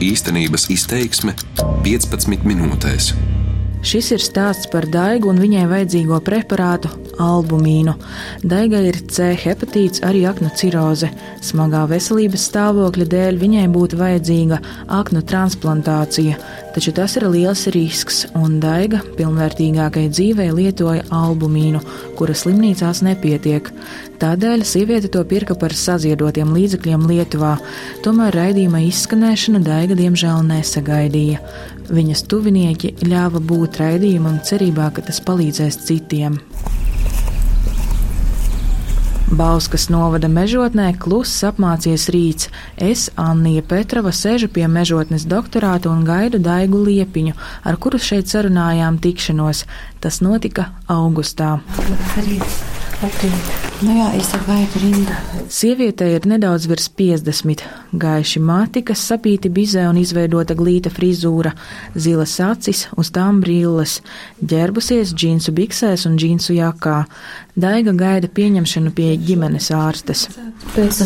Īstenības izteiksme 15 minūtēs. Šis ir stāsts par Daigu un viņai vajadzīgo preparātu albumīnu. Daigai ir C hepatīts, arī aknu ciroze. Smagā veselības stāvokļa dēļ viņai būtu vajadzīga aknu transplantācija, taču tas ir liels risks, un Daiga pilnvērtīgākai dzīvei lietoja albumīnu, kura slimnīcās nepietiek. Tādēļ sieviete to pirka par saziedotiem līdzekļiem Lietuvā, tomēr raidījuma izskanēšana Daiga diemžēl nesagaidīja. Viņas tuvinieki ļāva būt raidījumam cerībā, ka tas palīdzēs citiem. Bauskas novada mežotnē kluss apmācies rīts. Es, Annija Petrova, sēžu pie mežotnes doktorāta un gaidu Daigu Liepiņu, ar kuru šeit sarunājām tikšanos. Tas notika augustā. Labrīt. Labrīt. Nu jā, es gaidu rindā. Sievietei ir nedaudz virs 50, gaiši mati, kas sapīti bizē un izveidota glīta frizūra, zilas acis, uz tām brilles, ģērbusies džinsu biksēs un džinsu jakā. Daiga gaida pieņemšanu pie ģimenes ārstes. Pēc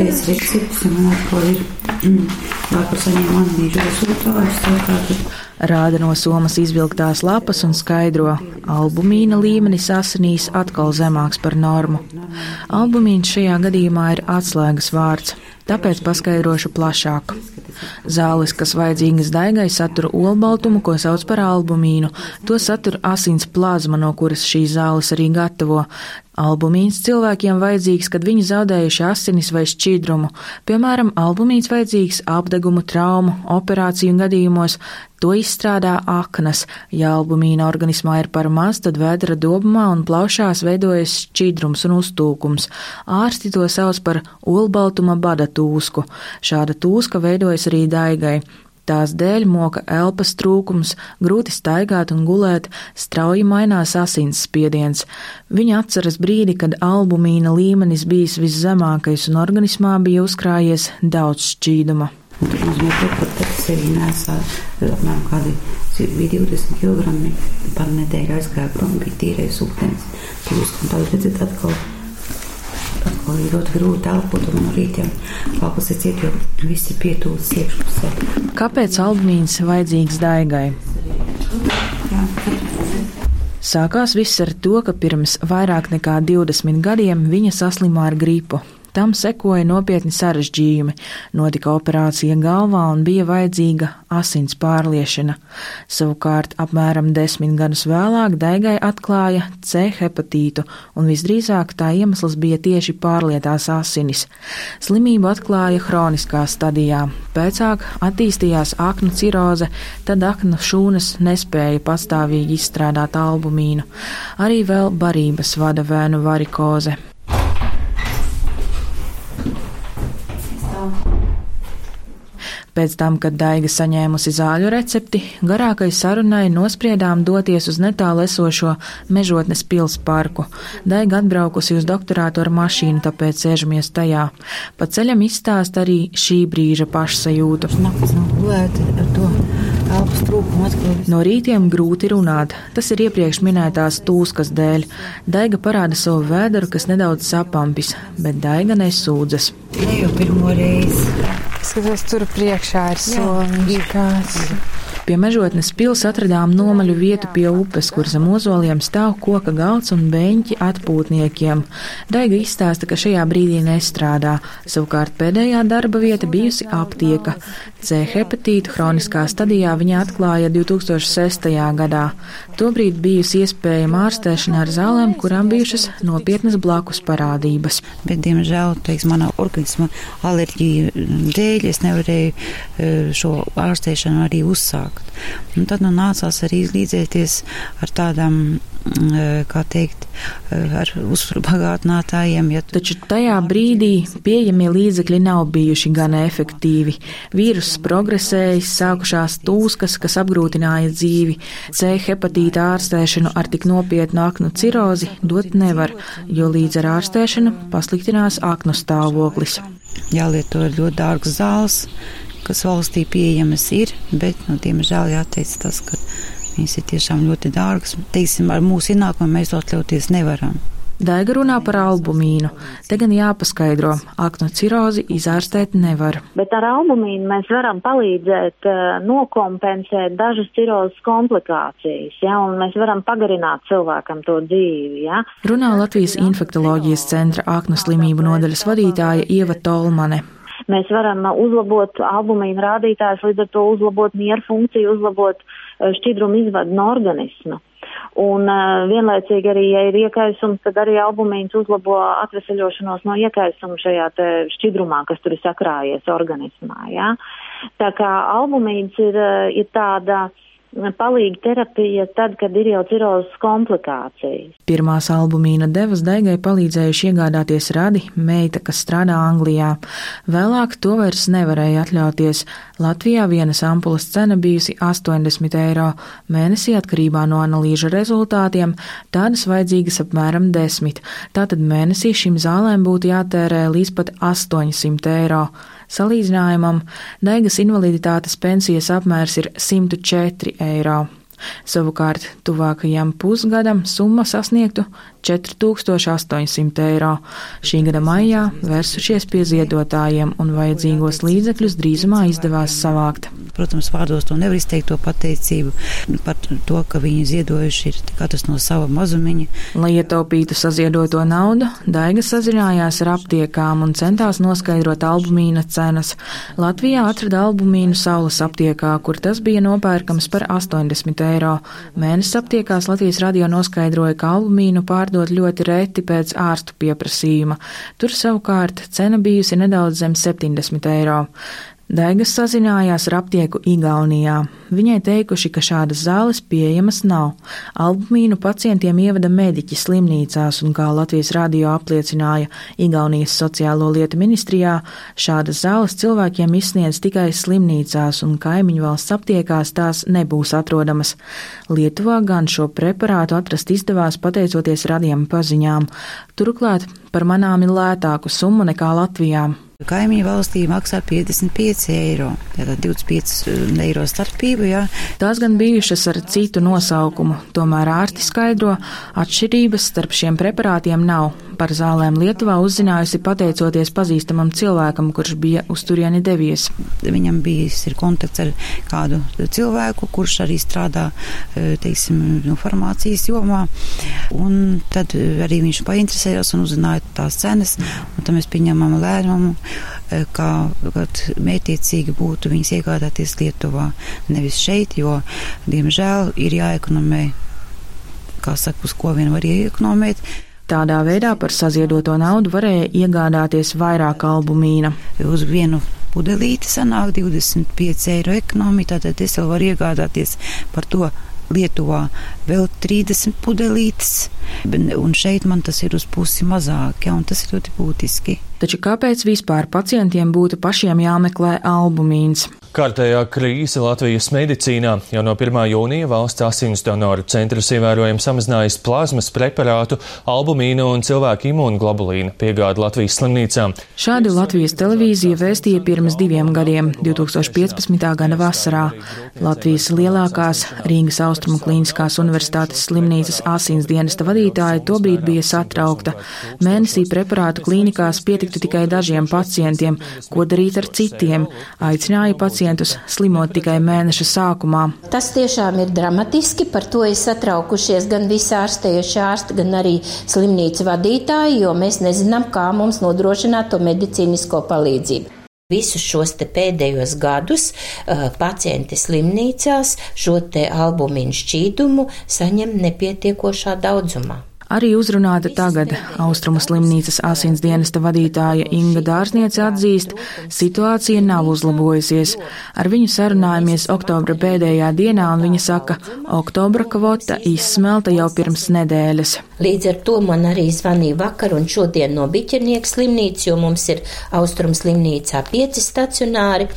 pēc receptes man atkal ir, vakar saņēmu analīžu rezultātus, tātad Rāda no somas izvilktās lapas un skaidro, albumīna līmenis asinīs atkal zemāks par normu. Albumīns šajā gadījumā ir atslēgas vārds, tāpēc paskaidrošu plašāk. Zāles, kas vajadzīgas daigai, satura olbaltumu, ko sauc par albumīnu. To satura asins plazma, no kuras šīs zāles arī gatavo. Albumīns cilvēkiem vajadzīgs, kad viņi zaudējuši asinis vai šķidrumu. Piemēram, albumīns vajadzīgs apdegumu, traumu, operāciju gadījumos. To izstrādā aknas. Ja albumīna organismā ir par maz, tad vēdra dobumā un plaušās veidojas šķidrums un uztūkums. Ārsti to sauc par olbaltuma bada tūsku. Šāda tūska veidojas arī daigai. Tās dēļ moka elpas trūkums, grūti staigāt un gulēt, strauji mainās asins spiediens. Viņa atceras brīdi, kad albumīna līmenis bijis viszemākais un organismā bija uzkrājies daudz šķīduma. Un tas nozīmē, sevi nesā apmēram kādi bija 20 kg par nedēļu aizgāja prom, bija tīrais ūdens. Jūs, un tagad redzat atkal atkal ir ļoti grūti elpot un no rītiem kalpas ir ciet, jo viss ir pietūlis iekšpusē. Kāpēc albumīns vajadzīgs daigai? Jā, Sākās viss ar to, ka pirms vairāk nekā 20 gadiem viņa saslima ar gripu. Tam sekoja nopietni sarežģījumi, notika operācija galvā un bija vajadzīga asins pārliešana. Savukārt, apmēram desmit gadus vēlāk Daigai atklāja C hepatītu, un visdrīzāk tā iemesls bija tieši pārlietās asinis. Slimību atklāja hroniskā stadijā. Pēcāk attīstījās aknu ciroze, tad aknu šūnas nespēja pastāvīgi izstrādāt albumīnu. Arī vēl barības vada vēnu varikoze. Pēc tam, kad Daiga saņēmusi zāļu recepti, garākai sarunai nospriedām doties uz netālu esošo mežotnes pils parku. Daiga atbraukusi uz doktorātu ar mašīnu, tāpēc sēžamies tajā. Pa ceļam izstāst arī šī brīža pašsajūtu. No rītiem grūti runāt, tas ir iepriekš minētās tūskas dēļ. Daiga parāda savu vēderu, kas nedaudz sapampis, bet Daiga nesūdzas. Ne jau pirmo reizi. Skatos, tur priekšā ir solis kāds. Pie mežotnes pils atradām nomaļu vietu pie upes, kur zem ozoliem stāv koka galds un beņķi atpūtniekiem. Daiga izstāsta, ka šajā brīdī nestrādā. Savukārt pēdējā darba vieta bijusi aptieka. C hepatītu hroniskā stadijā viņa atklāja 2006. gadā. Tobrīd bijusi iespējama ārstēšana ar zālēm, kurām bijušas nopietnas blakus parādības. Bet, diemžēl, teiks, manā organisma alerģija dēļ es nevarēju eh, šo ārstēšanu arī uzsākt. Un tad nu nācās arī izlīdzēties ar tādām, eh, kā teikt, eh, ar uzbagātinātājiem. Ja tu- Taču tajā brīdī pieejamie līdzekļi nav bijuši gana efektīvi. Vīruss progresējis, sākušās tūskas, kas apgrūtināja dzīvi. C hepatīta ārstēšanu ar tik nopietnu aknu cirozi dot nevar, jo līdz ar ārstēšanu pasliktinās aknu stāvoklis. jālieto ļoti dārgs zāles, kas valstī pieejamas ir, bet, nu, diemžēl jāteic tas, ka viņas ir tiešām ļoti dārgas. Teiksim, ar mūsu ienākumu mēs to atļauties nevaram. Daiga runā par albumīnu. Te gan jāpaskaidro, aknu cirozi izārstēt nevar. Bet ar albumīnu mēs varam palīdzēt uh, nokompensēt dažas cirozes komplikācijas, ja, un mēs varam pagarināt cilvēkam to dzīvi. Ja. Runā Latvijas infektoloģijas centra aknu slimību nodaļas vadītāja Ieva Tolmane. Mēs varam uzlabot albumīnu rādītājus, līdz ar to uzlabot mieru funkciju, uzlabot šķidrumu izvadu no organisma. Un uh, vienlaicīgi arī, ja ir iekaisums, tad arī albumīns uzlabo atvesaļošanos no iekaisuma šajā šķidrumā, kas tur ir sakrājies organismā. Ja? Tā kā albumīns ir, ir tāda uh, palīga terapija tad, kad ir jau cirozes komplikācijas. Pirmās albumīna devas Daigai palīdzējuši iegādāties radi meita, kas strādā Anglijā. Vēlāk to vairs nevarēja atļauties. Latvijā vienas ampulas cena bijusi 80 eiro, mēnesī atkarībā no analīžu rezultātiem, tādas vajadzīgas apmēram 10. Tātad mēnesī šīm zālēm būtu jātērē līdz pat 800 eiro. Salīdzinājumam, Daigas invaliditātes pensijas apmērs ir 104 eiro. Savukārt, tuvākajam pusgadam summa sasniegtu 4800 eiro. Šī gada maijā vērsušies pie ziedotājiem un vajadzīgos līdzekļus drīzumā izdevās savākt. Protams, vārdos to nevar izteikt to pateicību par to, ka viņi ziedojuši ir katrs no sava mazumiņa. Lai ietaupītu saziedoto naudu, Daiga sazinājās ar aptiekām un centās noskaidrot albumīna cenas. Latvijā atrada albumīnu saules aptiekā, kur tas bija nopērkams par 80 eiro. Mēnesis aptiekās Latvijas radio noskaidroja, ka albumīnu pārdod pārdot ļoti reti pēc ārstu pieprasījuma. Tur savukārt cena bijusi nedaudz zem 70 eiro. Daigas sazinājās ar aptieku Igaunijā. Viņai teikuši, ka šādas zāles pieejamas nav. Albumīnu pacientiem ievada mediķi slimnīcās, un kā Latvijas radio apliecināja Igaunijas sociālo lietu ministrijā, šādas zāles cilvēkiem izsniedz tikai slimnīcās, un kaimiņu valsts aptiekās tās nebūs atrodamas. Lietuvā gan šo preparātu atrast izdevās pateicoties radiem paziņām. Turklāt par manāmi lētāku summu nekā Latvijā. Kaimiņu valstī maksā 55 eiro. Tātad 25 eh, eiro starpība. Jā. Tās gan bijušas ar citu nosaukumu, tomēr ārsti skaidro, atšķirības starp šiem preparātiem nav. Par zālēm Lietuvā uzzinājusi pateicoties pazīstamam cilvēkam, kurš bija uz turieni devies. Viņam bijis kontakts ar kādu cilvēku, kurš arī strādā, eh, teiksim, no farmācijas jomā. Un tad arī viņš painteresējās un uzzināja tās cenas, un tad mēs pieņemam lēmumu Eh, kā mētiecīgi būtu viņas iegādāties Lietuvā, nevis šeit, jo, diemžēl, ir jāekonomē, kā saka, uz ko vien var iekonomēt. Tādā veidā par saziedoto naudu varēja iegādāties vairāk albumīna. Uz vienu pudelīti sanāk 25 eiro ekonomija, tātad es vēl varu iegādāties par to Lietuvā vēl 30 pudelītes, un šeit man tas ir uz pusi mazāk, ja, un tas ir ļoti būtiski. Taču kāpēc vispār pacientiem būtu pašiem jāmeklē albumīns? Kārtējā krīze Latvijas medicīnā jau no 1. jūnija valsts asins donoru centrs ievērojami samazinājis plazmas preparātu, albumīnu un cilvēku imūnoglobulīnu piegādi Latvijas slimnīcām. Šādi Latvijas televīzija vēstīja pirms diviem gadiem, 2015. gada vasarā. Latvijas lielākās Rīgas Austrumu Klīniskās Universitātes slimnīcas asins dienesta vadītāja tobrīd bija satraukta. Mēnesī preparātu klīnikās pietiktu tikai dažiem pacientiem, ko darīt ar citiem, aicināja pacientus slimot tikai mēneša sākumā. Tas tiešām ir dramatiski, par to ir satraukušies gan visi ārstējuši ārsti, gan arī slimnīcu vadītāji, jo mēs nezinām, kā mums nodrošināt to medicīnisko palīdzību. Visus šos pēdējos gadus uh, pacienti slimnīcās šo albumīnu šķīdumu saņem nepietiekošā daudzumā. Arī uzrunāta tagad Austrumu slimnīcas asins dienesta vadītāja Inga Dārzniece atzīst, situācija nav uzlabojusies. Ar viņu sarunājamies oktobra pēdējā dienā, un viņa saka, oktobra kvota izsmelta jau pirms nedēļas. Līdz ar to man arī zvanīja vakar un šodien no Biķernieka slimnīcas, jo mums ir Austrumu slimnīcā pieci stacionāri.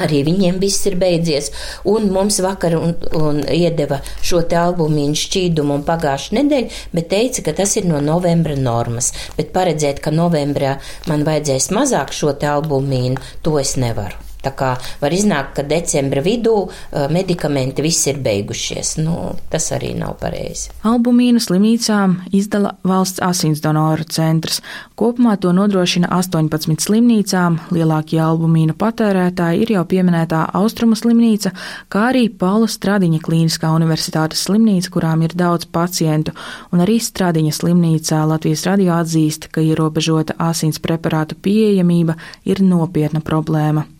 Arī viņiem viss ir beidzies, un mums vakar un, un iedeva šo te albumiņu šķīdumu un pagājušu nedēļu, bet teica, ka tas ir no novembra normas. Bet paredzēt, ka novembrā man vajadzēs mazāk šo te albumīnu, to es nevaru. Tā kā var iznākt, ka decembra vidū medikamenti viss ir beigušies. Nu, tas arī nav pareizi. Albumīnu slimnīcām izdala valsts asins donoru centrs. Kopumā to nodrošina 18 slimnīcām. Lielākie albumīnu patērētāji ir jau pieminētā Austrumu slimnīca, kā arī Paula Stradiņa klīniskā universitātes slimnīca, kurām ir daudz pacientu, un arī Stradiņa slimnīcā Latvijas radio atzīst, ka ierobežota asins preparātu pieejamība ir nopietna problēma.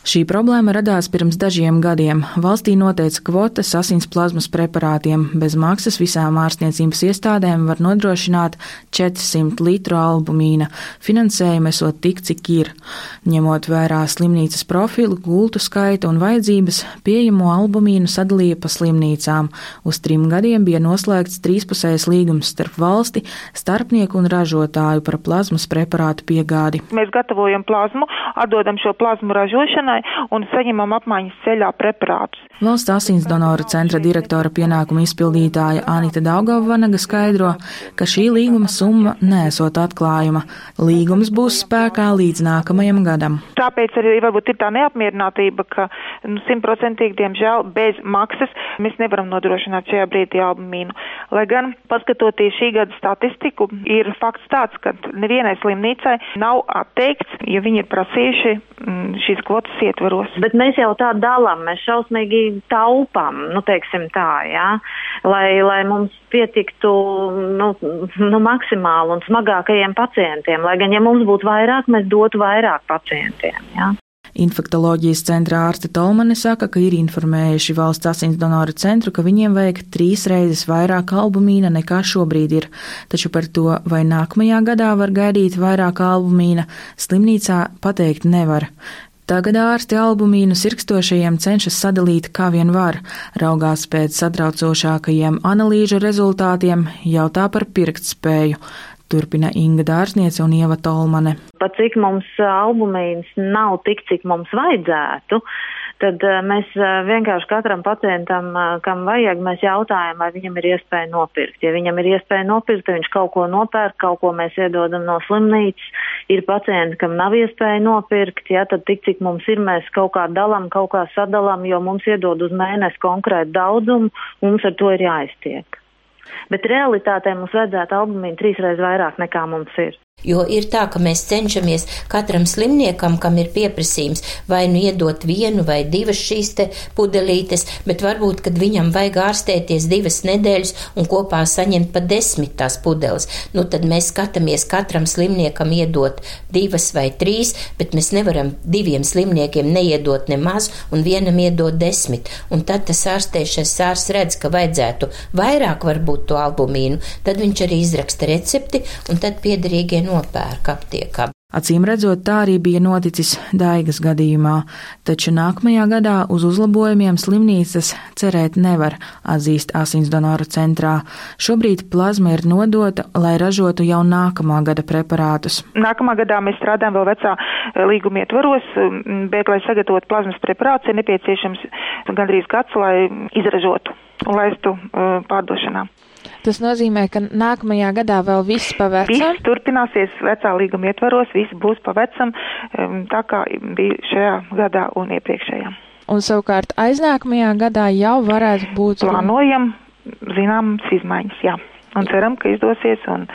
Šī problēma radās pirms dažiem gadiem. Valstī noteica kvotas asins plazmas preparātiem. Bez maksas visām ārstniecības iestādēm var nodrošināt 400 litru albumīna. Finansējuma esot tik, cik ir. Ņemot vērā slimnīcas profilu, gultu skaitu un vajadzības, pieejamo albumīnu sadalīja pa slimnīcām. Uz trim gadiem bija noslēgts trīspusējs līgums starp valsti, starpnieku un ražotāju par plazmas preparātu piegādi. Mēs gatavojam plazmu, atdodam šo plazmu ražošanai un saņemam apmaiņas ceļā preparātus. Valsts asins donoru centra direktora pienākuma izpildītāja Anita Daugavvanaga skaidro, ka šī līguma summa nesot atklājuma. Līgums būs spēkā līdz nākamajam gadam. Tāpēc arī varbūt ir tā neapmierinātība, ka nu, simtprocentīgi, nu, diemžēl, bez maksas mēs nevaram nodrošināt šajā brīdī albumīnu. Lai gan, paskatoties šī gada statistiku, ir fakts tāds, ka nevienai slimnīcai nav atteikts, ja viņi ir prasījuši mm, šīs kvotas ietvaros. Bet mēs jau tā dalām, mēs šausmīgi taupām, nu, teiksim tā, jā, lai, lai mums pietiktu, nu, nu, maksimāli un smagākajiem pacientiem, lai gan, ja mums būtu vairāk, mēs dotu vairāk pacientiem, jā. Infektoloģijas centra ārste Tolmane saka, ka ir informējuši valsts asins donoru centru, ka viņiem vajag trīs reizes vairāk albumīna nekā šobrīd ir, taču par to, vai nākamajā gadā var gaidīt vairāk albumīna, slimnīcā pateikt nevar. Tagad ārsti albumīnu sirkstošajiem cenšas sadalīt kā vien var, raugās pēc satraucošākajiem analīžu rezultātiem, jautā par pirktspēju. Turpina Inga Dārzniece un Ieva Tolmane. Pat cik mums albumīns nav tik, cik mums vajadzētu, tad mēs vienkārši katram pacientam, kam vajag, mēs jautājam, vai viņam ir iespēja nopirkt. Ja viņam ir iespēja nopirkt, tad viņš kaut ko nopērk, kaut ko mēs iedodam no slimnīcas. Ir pacienti, kam nav iespēja nopirkt, ja tad tik, cik mums ir, mēs kaut kā dalām, kaut kā sadalām, jo mums iedod uz mēnesi konkrētu daudzumu, mums ar to ir jāiztiek. Bet realitātē mums vajadzētu albumīnu trīsreiz vairāk nekā mums ir. Jo ir tā, ka mēs cenšamies katram slimniekam, kam ir pieprasījums, vai nu iedot vienu vai divas šīs te pudelītes, bet varbūt, kad viņam vajag ārstēties divas nedēļas un kopā saņemt pa desmit tās pudeles, nu tad mēs skatāmies katram slimniekam iedot divas vai trīs, bet mēs nevaram diviem slimniekiem neiedot nemaz un vienam iedot desmit. Un tad tas ārstēšais ārsts redz, ka vajadzētu vairāk varbūt to albumīnu, tad viņš arī izraksta recepti un tad piederīgie nopērk aptiekā. Acīm redzot, tā arī bija noticis Daigas gadījumā, taču nākamajā gadā uz uzlabojumiem slimnīcas cerēt nevar, atzīst asins donoru centrā. Šobrīd plazma ir nodota, lai ražotu jau nākamā gada preparātus. Nākamā gadā mēs strādājam vēl vecā eh, līguma ietvaros, mm, bet, lai sagatavotu plazmas preparātus, ir nepieciešams gandrīz gads, lai izražotu un laistu uh, pārdošanā. Tas nozīmē, ka nākamajā gadā vēl viss pavecam? Viss turpināsies vecā līguma ietvaros, viss būs pavecam, tā kā bija šajā gadā un iepriekšējā. Un savukārt aiznākamajā gadā jau varētu būt. Plānojam zināmas izmaiņas, jā. Un ceram, ka izdosies un,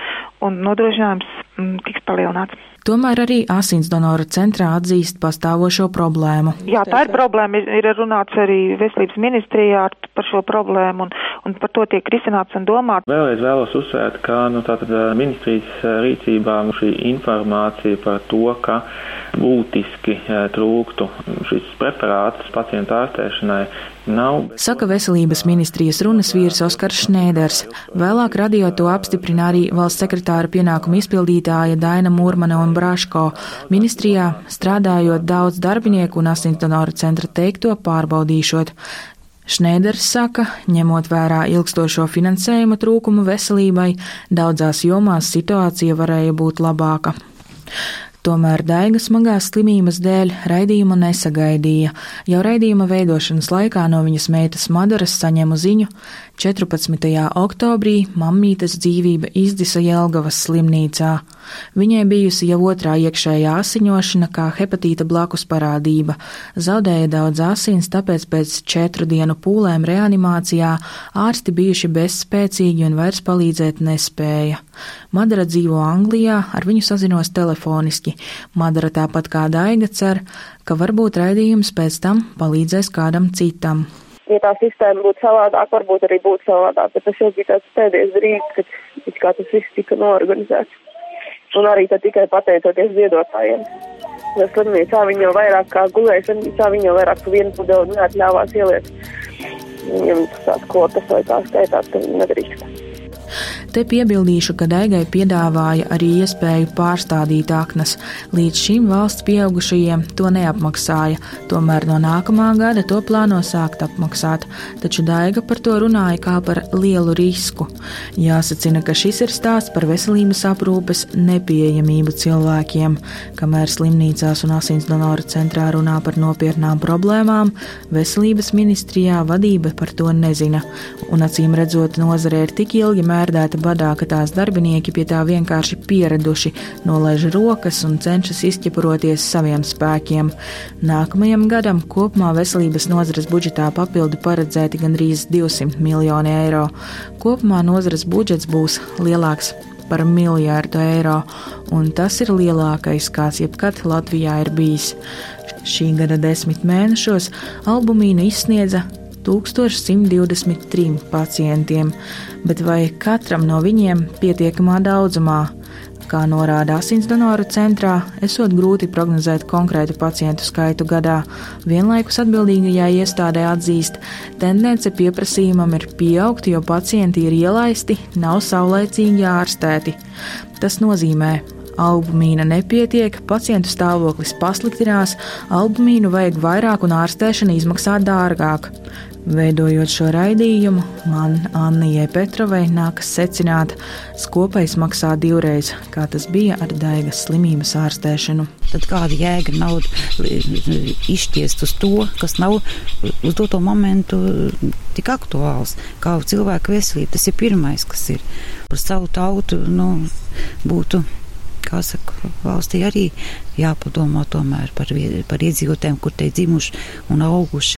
un nodrošinājums tiks palielināts. Tomēr arī asins donoru centrā atzīst pastāvošo problēmu. Jā, tā ir problēma. Ir runāts arī veselības ministrijā par šo problēmu, un, un par to tiek risināts un domāts. Vēlreiz vēlos uzsvērt, ka nu, tātad, ministrijas rīcībā šī informācija par to, ka būtiski trūktu šis preparāts pacientu ārstēšanai, Nav. Saka veselības ministrijas runas vīrs Oskars Šnēders. Vēlāk radio to apstiprina arī valsts sekretāra pienākuma izpildītāja Daina Mūrmana un Braško. Ministrijā strādājot daudz darbinieku un asintdonoru centra teikto pārbaudīšot. Šnēders saka, ņemot vērā ilgstošo finansējuma trūkumu veselībai, daudzās jomās situācija varēja būt labāka. Tomēr Daiga smagās slimības dēļ raidījumu nesagaidīja. Jau raidījuma veidošanas laikā no viņas meitas Madaras saņēmu ziņu, 14. oktobrī mammītes dzīvība izdisa Jelgavas slimnīcā. Viņai bijusi jau otrā iekšējā asiņošana, kā hepatīta blakus parādība. Zaudēja daudz asins, tāpēc pēc četru dienu pūlēm reanimācijā ārsti bijuši bezspēcīgi un vairs palīdzēt nespēja. Madara dzīvo Anglijā, ar viņu sazinos telefoniski. Madara tāpat kā Daiga cer, ka varbūt raidījums pēc tam palīdzēs kādam citam ja tā sistēma būtu savādāk, varbūt arī būtu savādāk, bet tas jau bija tāds pēdējais brīdis, kad kā tas viss tika norganizēts. Un arī tad tikai pateicoties ziedotājiem. Jo slimnīcā viņi jau vairāk kā gulēja, slimnīcā viņi jau vairāk vienu pudeli neatļāvās ieliet. Viņam tāds kvotas vai tā skaitās, ka viņi nedrīkst. Te piebildīšu, ka Daigai piedāvāja arī iespēju pārstādīt aknas. Līdz šim valsts pieaugušajiem to neapmaksāja, tomēr no nākamā gada to plāno sākt apmaksāt, taču Daiga par to runāja kā par lielu risku. Jāsacina, ka šis ir stāsts par veselības aprūpes nepieejamību cilvēkiem. Kamēr slimnīcās un asins donoru centrā runā par nopietnām problēmām, veselības ministrijā vadība par to nezina, un acīm redzot, nozare ir tik ilgi mērdēta badā, ka tās darbinieki pie tā vienkārši pieraduši, nolaiž rokas un cenšas izķepuroties saviem spēkiem. Nākamajam gadam kopumā veselības nozares budžetā papildu paredzēti gandrīz 200 miljoni eiro. Kopumā nozares budžets būs lielāks par miljārdu eiro, un tas ir lielākais, kāds jebkad Latvijā ir bijis. Šī gada desmit mēnešos albumīna izsniedza 1123 pacientiem, bet vai katram no viņiem pietiekamā daudzumā? Kā norāda asins donoru centrā, esot grūti prognozēt konkrētu pacientu skaitu gadā, vienlaikus atbildīgajā iestādē atzīst, tendence pieprasījumam ir pieaugt, jo pacienti ir ielaisti, nav saulēcīgi ārstēti. Tas nozīmē, Albumīna nepietiek, pacientu stāvoklis pasliktinās, albumīnu vajag vairāk un ārstēšana izmaksā dārgāk. Veidojot šo raidījumu, man Annijai Petrovai nākas secināt, skopais maksā divreiz, kā tas bija ar daigas slimības ārstēšanu. Tad kāda jēga naudu izšķiest uz to, kas nav uz doto momentu tik aktuāls, kā cilvēku veselība. Tas ir pirmais, kas ir par savu tautu, nu, būtu kā saka, valstī arī jāpadomā tomēr par, par iedzīvotājiem, kur te dzimuši un auguši.